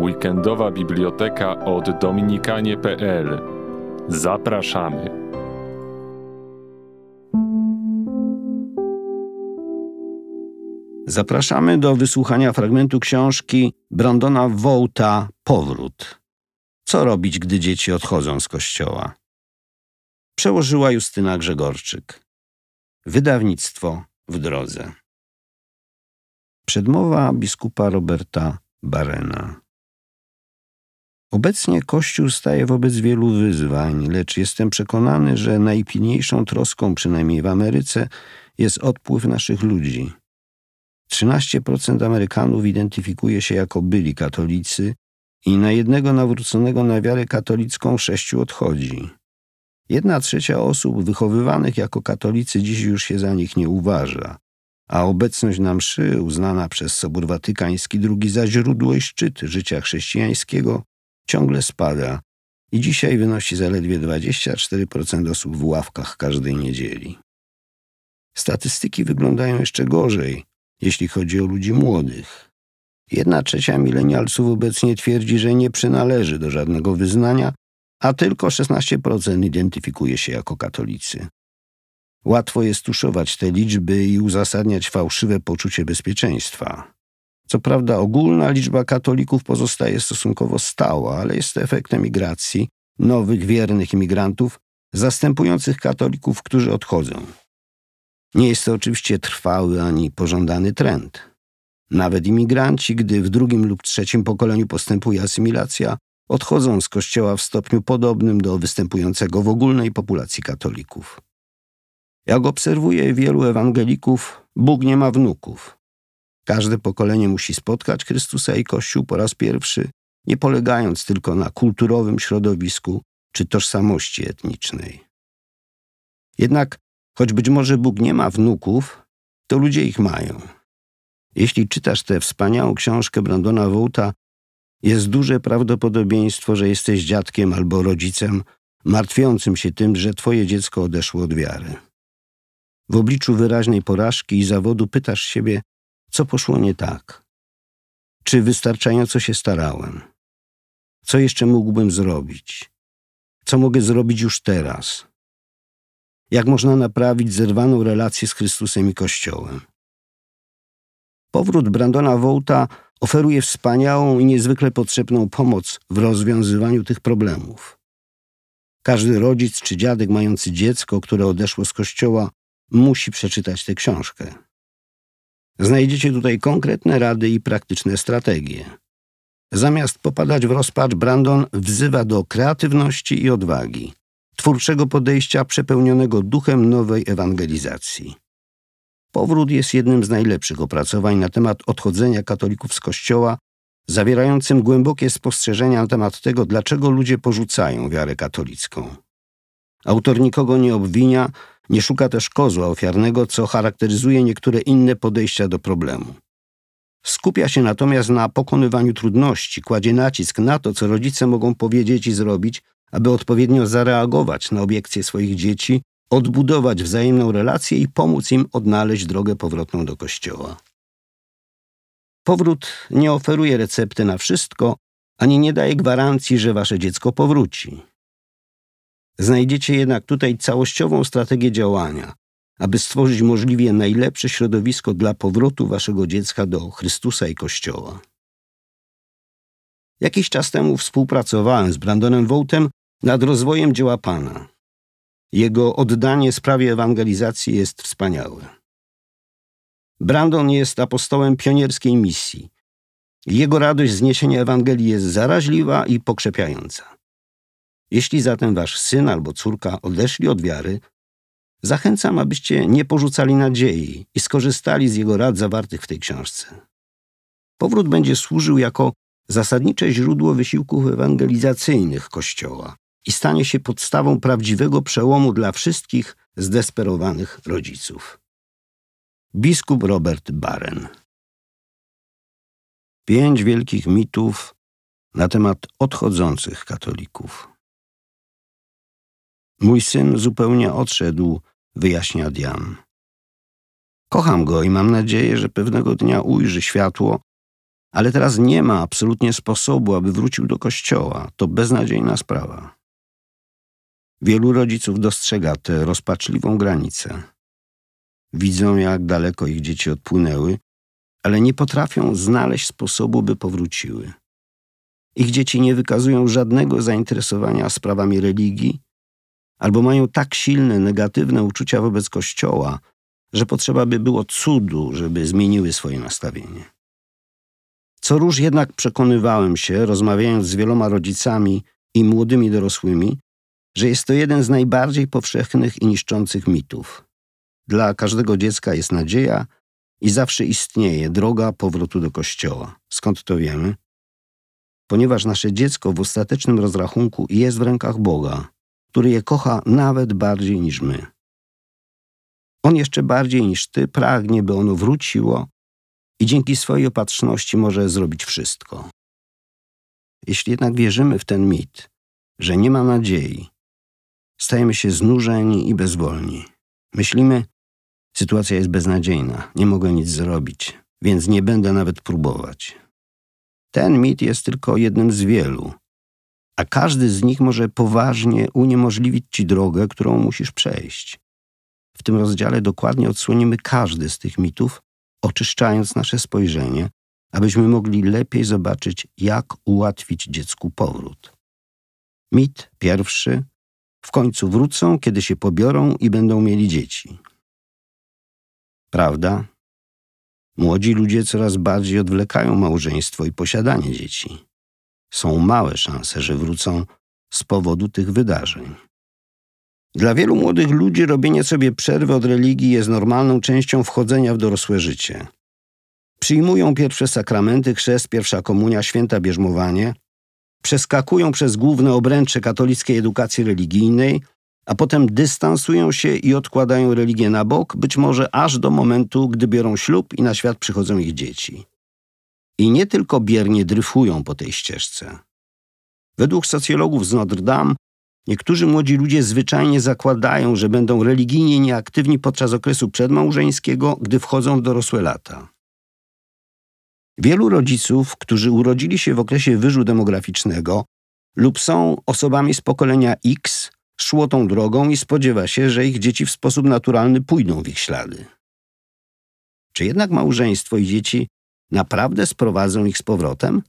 Weekendowa biblioteka od dominikanie.pl. Zapraszamy. Zapraszamy do wysłuchania fragmentu książki Brandona Wołta Powrót. Co robić, gdy dzieci odchodzą z kościoła? Przełożyła Justyna Grzegorczyk. Wydawnictwo w drodze. Przedmowa biskupa Roberta Barena. Obecnie Kościół staje wobec wielu wyzwań, lecz jestem przekonany, że najpilniejszą troską, przynajmniej w Ameryce, jest odpływ naszych ludzi. 13% Amerykanów identyfikuje się jako byli katolicy i na jednego nawróconego na wiarę katolicką sześciu odchodzi. Jedna trzecia osób wychowywanych jako katolicy dziś już się za nich nie uważa a obecność na mszy, uznana przez Sobór Watykański II za źródło i szczyt życia chrześcijańskiego, ciągle spada i dzisiaj wynosi zaledwie 24% osób w ławkach każdej niedzieli. Statystyki wyglądają jeszcze gorzej, jeśli chodzi o ludzi młodych. Jedna trzecia milenialców obecnie twierdzi, że nie przynależy do żadnego wyznania, a tylko 16% identyfikuje się jako katolicy. Łatwo jest tuszować te liczby i uzasadniać fałszywe poczucie bezpieczeństwa. Co prawda ogólna liczba katolików pozostaje stosunkowo stała, ale jest to efektem migracji nowych, wiernych imigrantów zastępujących katolików, którzy odchodzą. Nie jest to oczywiście trwały ani pożądany trend. Nawet imigranci, gdy w drugim lub trzecim pokoleniu postępuje asymilacja, odchodzą z kościoła w stopniu podobnym do występującego w ogólnej populacji katolików. Jak obserwuję wielu ewangelików, Bóg nie ma wnuków. Każde pokolenie musi spotkać Chrystusa i Kościół po raz pierwszy, nie polegając tylko na kulturowym środowisku czy tożsamości etnicznej. Jednak, choć być może Bóg nie ma wnuków, to ludzie ich mają. Jeśli czytasz tę wspaniałą książkę Brandona Wołta, jest duże prawdopodobieństwo, że jesteś dziadkiem albo rodzicem martwiącym się tym, że twoje dziecko odeszło od wiary. W obliczu wyraźnej porażki i zawodu pytasz siebie, co poszło nie tak? Czy wystarczająco się starałem? Co jeszcze mógłbym zrobić? Co mogę zrobić już teraz? Jak można naprawić zerwaną relację z Chrystusem i Kościołem? Powrót Brandona Wołta oferuje wspaniałą i niezwykle potrzebną pomoc w rozwiązywaniu tych problemów. Każdy rodzic czy dziadek mający dziecko, które odeszło z kościoła, musi przeczytać tę książkę. Znajdziecie tutaj konkretne rady i praktyczne strategie. Zamiast popadać w rozpacz, Brandon wzywa do kreatywności i odwagi, twórczego podejścia przepełnionego duchem nowej ewangelizacji. Powrót jest jednym z najlepszych opracowań na temat odchodzenia katolików z kościoła, zawierającym głębokie spostrzeżenia na temat tego, dlaczego ludzie porzucają wiarę katolicką. Autor nikogo nie obwinia, nie szuka też kozła ofiarnego, co charakteryzuje niektóre inne podejścia do problemu. Skupia się natomiast na pokonywaniu trudności, kładzie nacisk na to, co rodzice mogą powiedzieć i zrobić, aby odpowiednio zareagować na obiekcje swoich dzieci, odbudować wzajemną relację i pomóc im odnaleźć drogę powrotną do kościoła. Powrót nie oferuje recepty na wszystko, ani nie daje gwarancji, że wasze dziecko powróci. Znajdziecie jednak tutaj całościową strategię działania, aby stworzyć możliwie najlepsze środowisko dla powrotu waszego dziecka do Chrystusa i Kościoła. Jakiś czas temu współpracowałem z Brandonem Wołtem nad rozwojem dzieła Pana. Jego oddanie sprawie ewangelizacji jest wspaniałe. Brandon jest apostołem pionierskiej misji. Jego radość z niesienia Ewangelii jest zaraźliwa i pokrzepiająca. Jeśli zatem wasz syn albo córka odeszli od wiary, zachęcam, abyście nie porzucali nadziei i skorzystali z jego rad zawartych w tej książce. Powrót będzie służył jako zasadnicze źródło wysiłków ewangelizacyjnych Kościoła i stanie się podstawą prawdziwego przełomu dla wszystkich zdesperowanych rodziców. Biskup Robert Baren Pięć wielkich mitów na temat odchodzących katolików. Mój syn zupełnie odszedł, wyjaśnia Dian. Kocham go i mam nadzieję, że pewnego dnia ujrzy światło, ale teraz nie ma absolutnie sposobu, aby wrócił do kościoła. To beznadziejna sprawa. Wielu rodziców dostrzega tę rozpaczliwą granicę. Widzą, jak daleko ich dzieci odpłynęły, ale nie potrafią znaleźć sposobu, by powróciły. Ich dzieci nie wykazują żadnego zainteresowania sprawami religii, albo mają tak silne negatywne uczucia wobec Kościoła, że potrzeba by było cudu, żeby zmieniły swoje nastawienie. Co róż jednak przekonywałem się, rozmawiając z wieloma rodzicami i młodymi dorosłymi, że jest to jeden z najbardziej powszechnych i niszczących mitów. Dla każdego dziecka jest nadzieja i zawsze istnieje droga powrotu do kościoła. Skąd to wiemy? Ponieważ nasze dziecko w ostatecznym rozrachunku jest w rękach Boga, który je kocha nawet bardziej niż my. On jeszcze bardziej niż ty pragnie, by ono wróciło i dzięki swojej opatrzności może zrobić wszystko. Jeśli jednak wierzymy w ten mit, że nie ma nadziei, stajemy się znużeni i bezwolni. Myślimy, sytuacja jest beznadziejna, nie mogę nic zrobić, więc nie będę nawet próbować. Ten mit jest tylko jednym z wielu, a każdy z nich może poważnie uniemożliwić ci drogę, którą musisz przejść. W tym rozdziale dokładnie odsłonimy każdy z tych mitów, oczyszczając nasze spojrzenie, abyśmy mogli lepiej zobaczyć, jak ułatwić dziecku powrót. Mit pierwszy. W końcu wrócą, kiedy się pobiorą i będą mieli dzieci. Prawda? Młodzi ludzie coraz bardziej odwlekają małżeństwo i posiadanie dzieci. Są małe szanse, że wrócą z powodu tych wydarzeń. Dla wielu młodych ludzi robienie sobie przerwy od religii jest normalną częścią wchodzenia w dorosłe życie. Przyjmują pierwsze sakramenty, chrzest, pierwsza komunia, święta bierzmowanie, przeskakują przez główne obręcze katolickiej edukacji religijnej, a potem dystansują się i odkładają religię na bok, być może aż do momentu, gdy biorą ślub i na świat przychodzą ich dzieci. I nie tylko biernie dryfują po tej ścieżce. Według socjologów z Notre Dame Niektórzy młodzi ludzie zwyczajnie zakładają, że będą religijnie nieaktywni podczas okresu przedmałżeńskiego, gdy wchodzą w dorosłe lata. Wielu rodziców, którzy urodzili się w okresie wyżu demograficznego lub są osobami z pokolenia X, szło tą drogą i spodziewa się, że ich dzieci w sposób naturalny pójdą w ich ślady. Czy jednak małżeństwo i dzieci naprawdę sprowadzą ich z powrotem?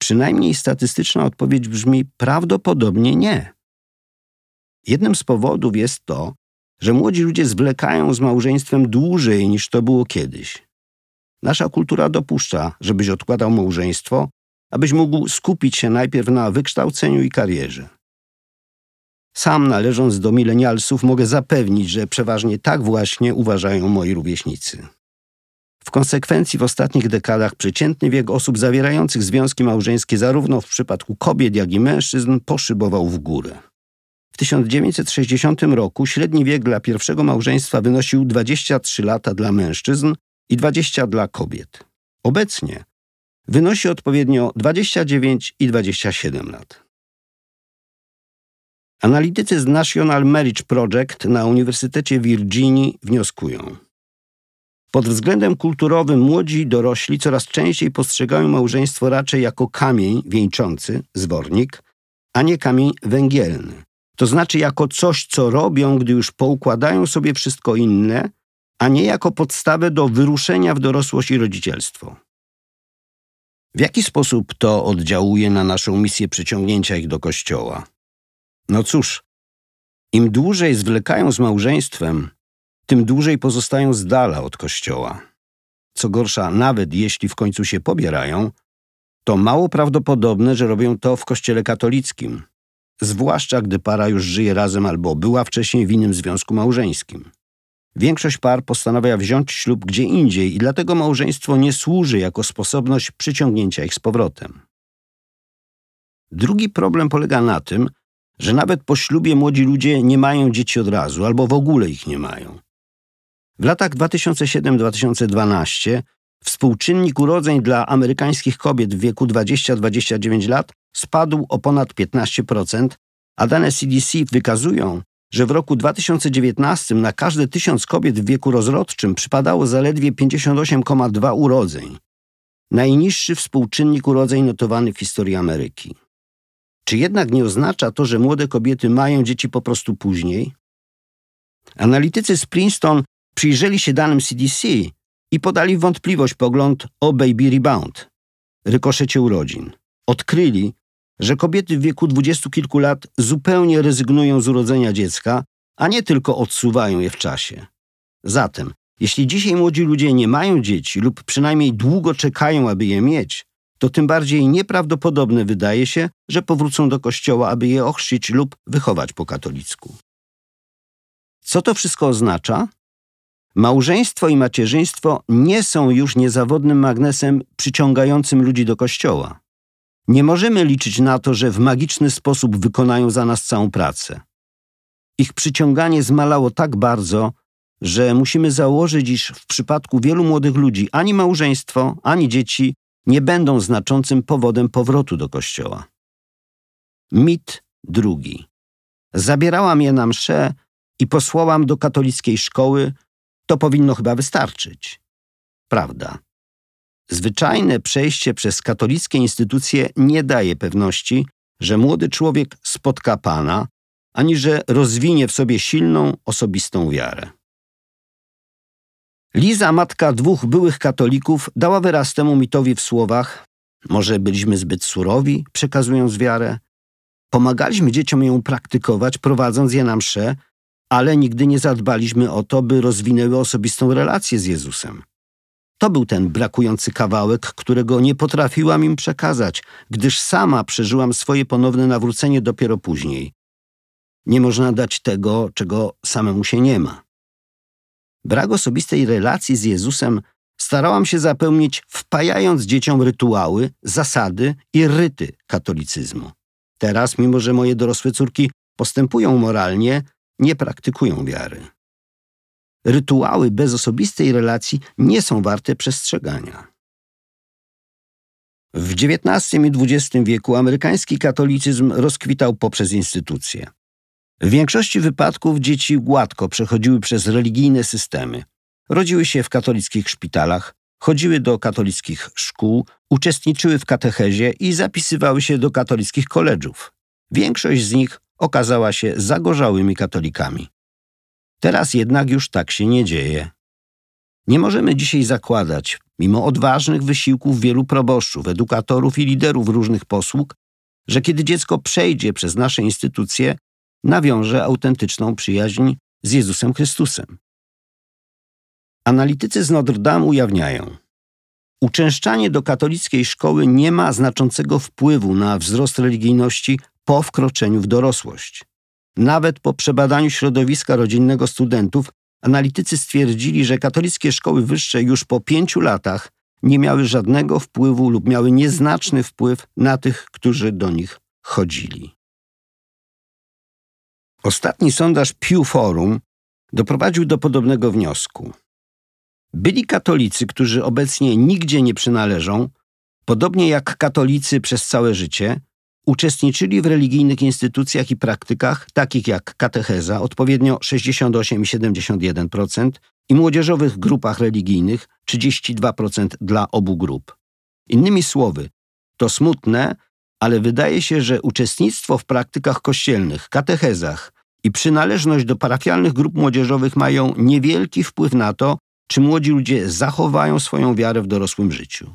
Przynajmniej statystyczna odpowiedź brzmi prawdopodobnie nie. Jednym z powodów jest to, że młodzi ludzie zwlekają z małżeństwem dłużej niż to było kiedyś. Nasza kultura dopuszcza, żebyś odkładał małżeństwo, abyś mógł skupić się najpierw na wykształceniu i karierze. Sam należąc do milenialsów mogę zapewnić, że przeważnie tak właśnie uważają moi rówieśnicy. W konsekwencji w ostatnich dekadach przeciętny wiek osób zawierających związki małżeńskie zarówno w przypadku kobiet, jak i mężczyzn poszybował w górę. W 1960 roku średni wiek dla pierwszego małżeństwa wynosił 23 lata dla mężczyzn i 20 dla kobiet. Obecnie wynosi odpowiednio 29 i 27 lat. Analitycy z National Marriage Project na Uniwersytecie Virginii wnioskują – pod względem kulturowym młodzi dorośli coraz częściej postrzegają małżeństwo raczej jako kamień wieńczący, zwornik, a nie kamień węgielny. To znaczy jako coś, co robią, gdy już poukładają sobie wszystko inne, a nie jako podstawę do wyruszenia w dorosłość i rodzicielstwo. W jaki sposób to oddziałuje na naszą misję przyciągnięcia ich do kościoła? No cóż, im dłużej zwlekają z małżeństwem, tym dłużej pozostają z dala od kościoła. Co gorsza, nawet jeśli w końcu się pobierają, to mało prawdopodobne, że robią to w kościele katolickim, zwłaszcza gdy para już żyje razem albo była wcześniej w innym związku małżeńskim. Większość par postanawia wziąć ślub gdzie indziej i dlatego małżeństwo nie służy jako sposobność przyciągnięcia ich z powrotem. Drugi problem polega na tym, że nawet po ślubie młodzi ludzie nie mają dzieci od razu albo w ogóle ich nie mają. W latach 2007-2012 współczynnik urodzeń dla amerykańskich kobiet w wieku 20-29 lat spadł o ponad 15%, a dane CDC wykazują, że w roku 2019 na każde tysiąc kobiet w wieku rozrodczym przypadało zaledwie 58,2 urodzeń. najniższy współczynnik urodzeń notowany w historii Ameryki. Czy jednak nie oznacza to, że młode kobiety mają dzieci po prostu później? Analitycy z Princeton przyjrzeli się danym CDC i podali wątpliwość pogląd o baby rebound, rykoszecie urodzin. Odkryli, że kobiety w wieku dwudziestu kilku lat zupełnie rezygnują z urodzenia dziecka, a nie tylko odsuwają je w czasie. Zatem, jeśli dzisiaj młodzi ludzie nie mają dzieci lub przynajmniej długo czekają, aby je mieć, to tym bardziej nieprawdopodobne wydaje się, że powrócą do kościoła, aby je ochrzcić lub wychować po katolicku. Co to wszystko oznacza? Małżeństwo i macierzyństwo nie są już niezawodnym magnesem przyciągającym ludzi do kościoła. Nie możemy liczyć na to, że w magiczny sposób wykonają za nas całą pracę. Ich przyciąganie zmalało tak bardzo, że musimy założyć, iż w przypadku wielu młodych ludzi ani małżeństwo, ani dzieci nie będą znaczącym powodem powrotu do kościoła. Mit drugi. Zabierałam je na msze i posłałam do katolickiej szkoły, to powinno chyba wystarczyć. Prawda. Zwyczajne przejście przez katolickie instytucje nie daje pewności, że młody człowiek spotka Pana, ani że rozwinie w sobie silną, osobistą wiarę. Liza, matka dwóch byłych katolików, dała wyraz temu mitowi w słowach: Może byliśmy zbyt surowi, przekazując wiarę? Pomagaliśmy dzieciom ją praktykować, prowadząc je na msze, ale nigdy nie zadbaliśmy o to, by rozwinęły osobistą relację z Jezusem. To był ten brakujący kawałek, którego nie potrafiłam im przekazać, gdyż sama przeżyłam swoje ponowne nawrócenie dopiero później. Nie można dać tego, czego samemu się nie ma. Brak osobistej relacji z Jezusem starałam się zapełnić, wpajając dzieciom rytuały, zasady i ryty katolicyzmu. Teraz, mimo że moje dorosłe córki postępują moralnie, nie praktykują wiary. Rytuały bez osobistej relacji nie są warte przestrzegania. W XIX i XX wieku amerykański katolicyzm rozkwitał poprzez instytucje. W większości wypadków dzieci gładko przechodziły przez religijne systemy. Rodziły się w katolickich szpitalach, chodziły do katolickich szkół, uczestniczyły w katechezie i zapisywały się do katolickich koledżów. Większość z nich okazała się zagorzałymi katolikami. Teraz jednak już tak się nie dzieje. Nie możemy dzisiaj zakładać, mimo odważnych wysiłków wielu proboszczów, edukatorów i liderów różnych posług, że kiedy dziecko przejdzie przez nasze instytucje, nawiąże autentyczną przyjaźń z Jezusem Chrystusem. Analitycy z Notre Dame ujawniają, uczęszczanie do katolickiej szkoły nie ma znaczącego wpływu na wzrost religijności po wkroczeniu w dorosłość. Nawet po przebadaniu środowiska rodzinnego studentów, analitycy stwierdzili, że katolickie szkoły wyższe już po pięciu latach nie miały żadnego wpływu lub miały nieznaczny wpływ na tych, którzy do nich chodzili. Ostatni sondaż Pew Forum doprowadził do podobnego wniosku. Byli katolicy, którzy obecnie nigdzie nie przynależą, podobnie jak katolicy przez całe życie, uczestniczyli w religijnych instytucjach i praktykach, takich jak katecheza, odpowiednio 68 i 71%, i młodzieżowych grupach religijnych 32% dla obu grup. Innymi słowy, to smutne, ale wydaje się, że uczestnictwo w praktykach kościelnych, katechezach i przynależność do parafialnych grup młodzieżowych mają niewielki wpływ na to, czy młodzi ludzie zachowają swoją wiarę w dorosłym życiu.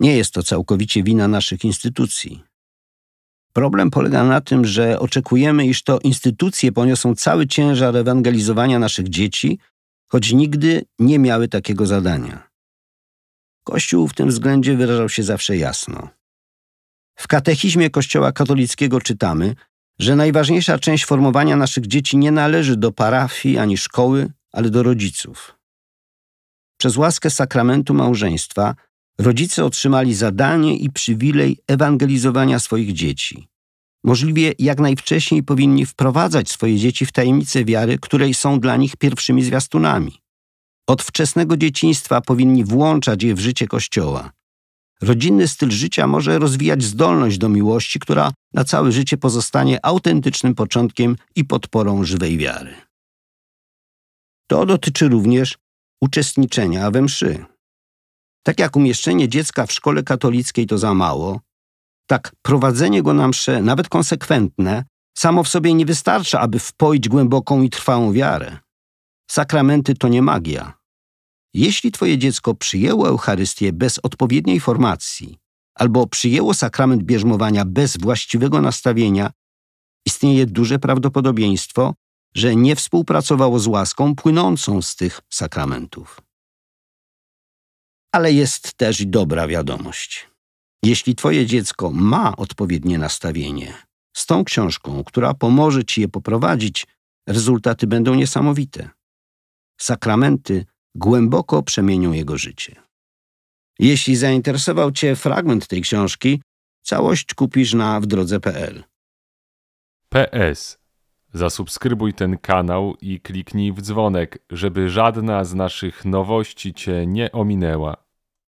Nie jest to całkowicie wina naszych instytucji. Problem polega na tym, że oczekujemy, iż to instytucje poniosą cały ciężar ewangelizowania naszych dzieci, choć nigdy nie miały takiego zadania. Kościół w tym względzie wyrażał się zawsze jasno. W katechizmie Kościoła katolickiego czytamy, że najważniejsza część formowania naszych dzieci nie należy do parafii ani szkoły, ale do rodziców. Przez łaskę sakramentu małżeństwa rodzice otrzymali zadanie i przywilej ewangelizowania swoich dzieci. Możliwie jak najwcześniej powinni wprowadzać swoje dzieci w tajemnicę wiary, której są dla nich pierwszymi zwiastunami. Od wczesnego dzieciństwa powinni włączać je w życie Kościoła. Rodzinny styl życia może rozwijać zdolność do miłości, która na całe życie pozostanie autentycznym początkiem i podporą żywej wiary. To dotyczy również uczestniczenia we mszy. Tak jak umieszczenie dziecka w szkole katolickiej to za mało, tak prowadzenie go na msze, nawet konsekwentne, samo w sobie nie wystarcza, aby wpoić głęboką i trwałą wiarę. Sakramenty to nie magia. Jeśli twoje dziecko przyjęło Eucharystię bez odpowiedniej formacji albo przyjęło sakrament bierzmowania bez właściwego nastawienia, istnieje duże prawdopodobieństwo, że nie współpracowało z łaską płynącą z tych sakramentów. Ale jest też dobra wiadomość. Jeśli Twoje dziecko ma odpowiednie nastawienie, z tą książką, która pomoże Ci je poprowadzić, rezultaty będą niesamowite. Sakramenty głęboko przemienią jego życie. Jeśli zainteresował Cię fragment tej książki, całość kupisz na wdrodze.pl. PS. Zasubskrybuj ten kanał i kliknij w dzwonek, żeby żadna z naszych nowości Cię nie ominęła.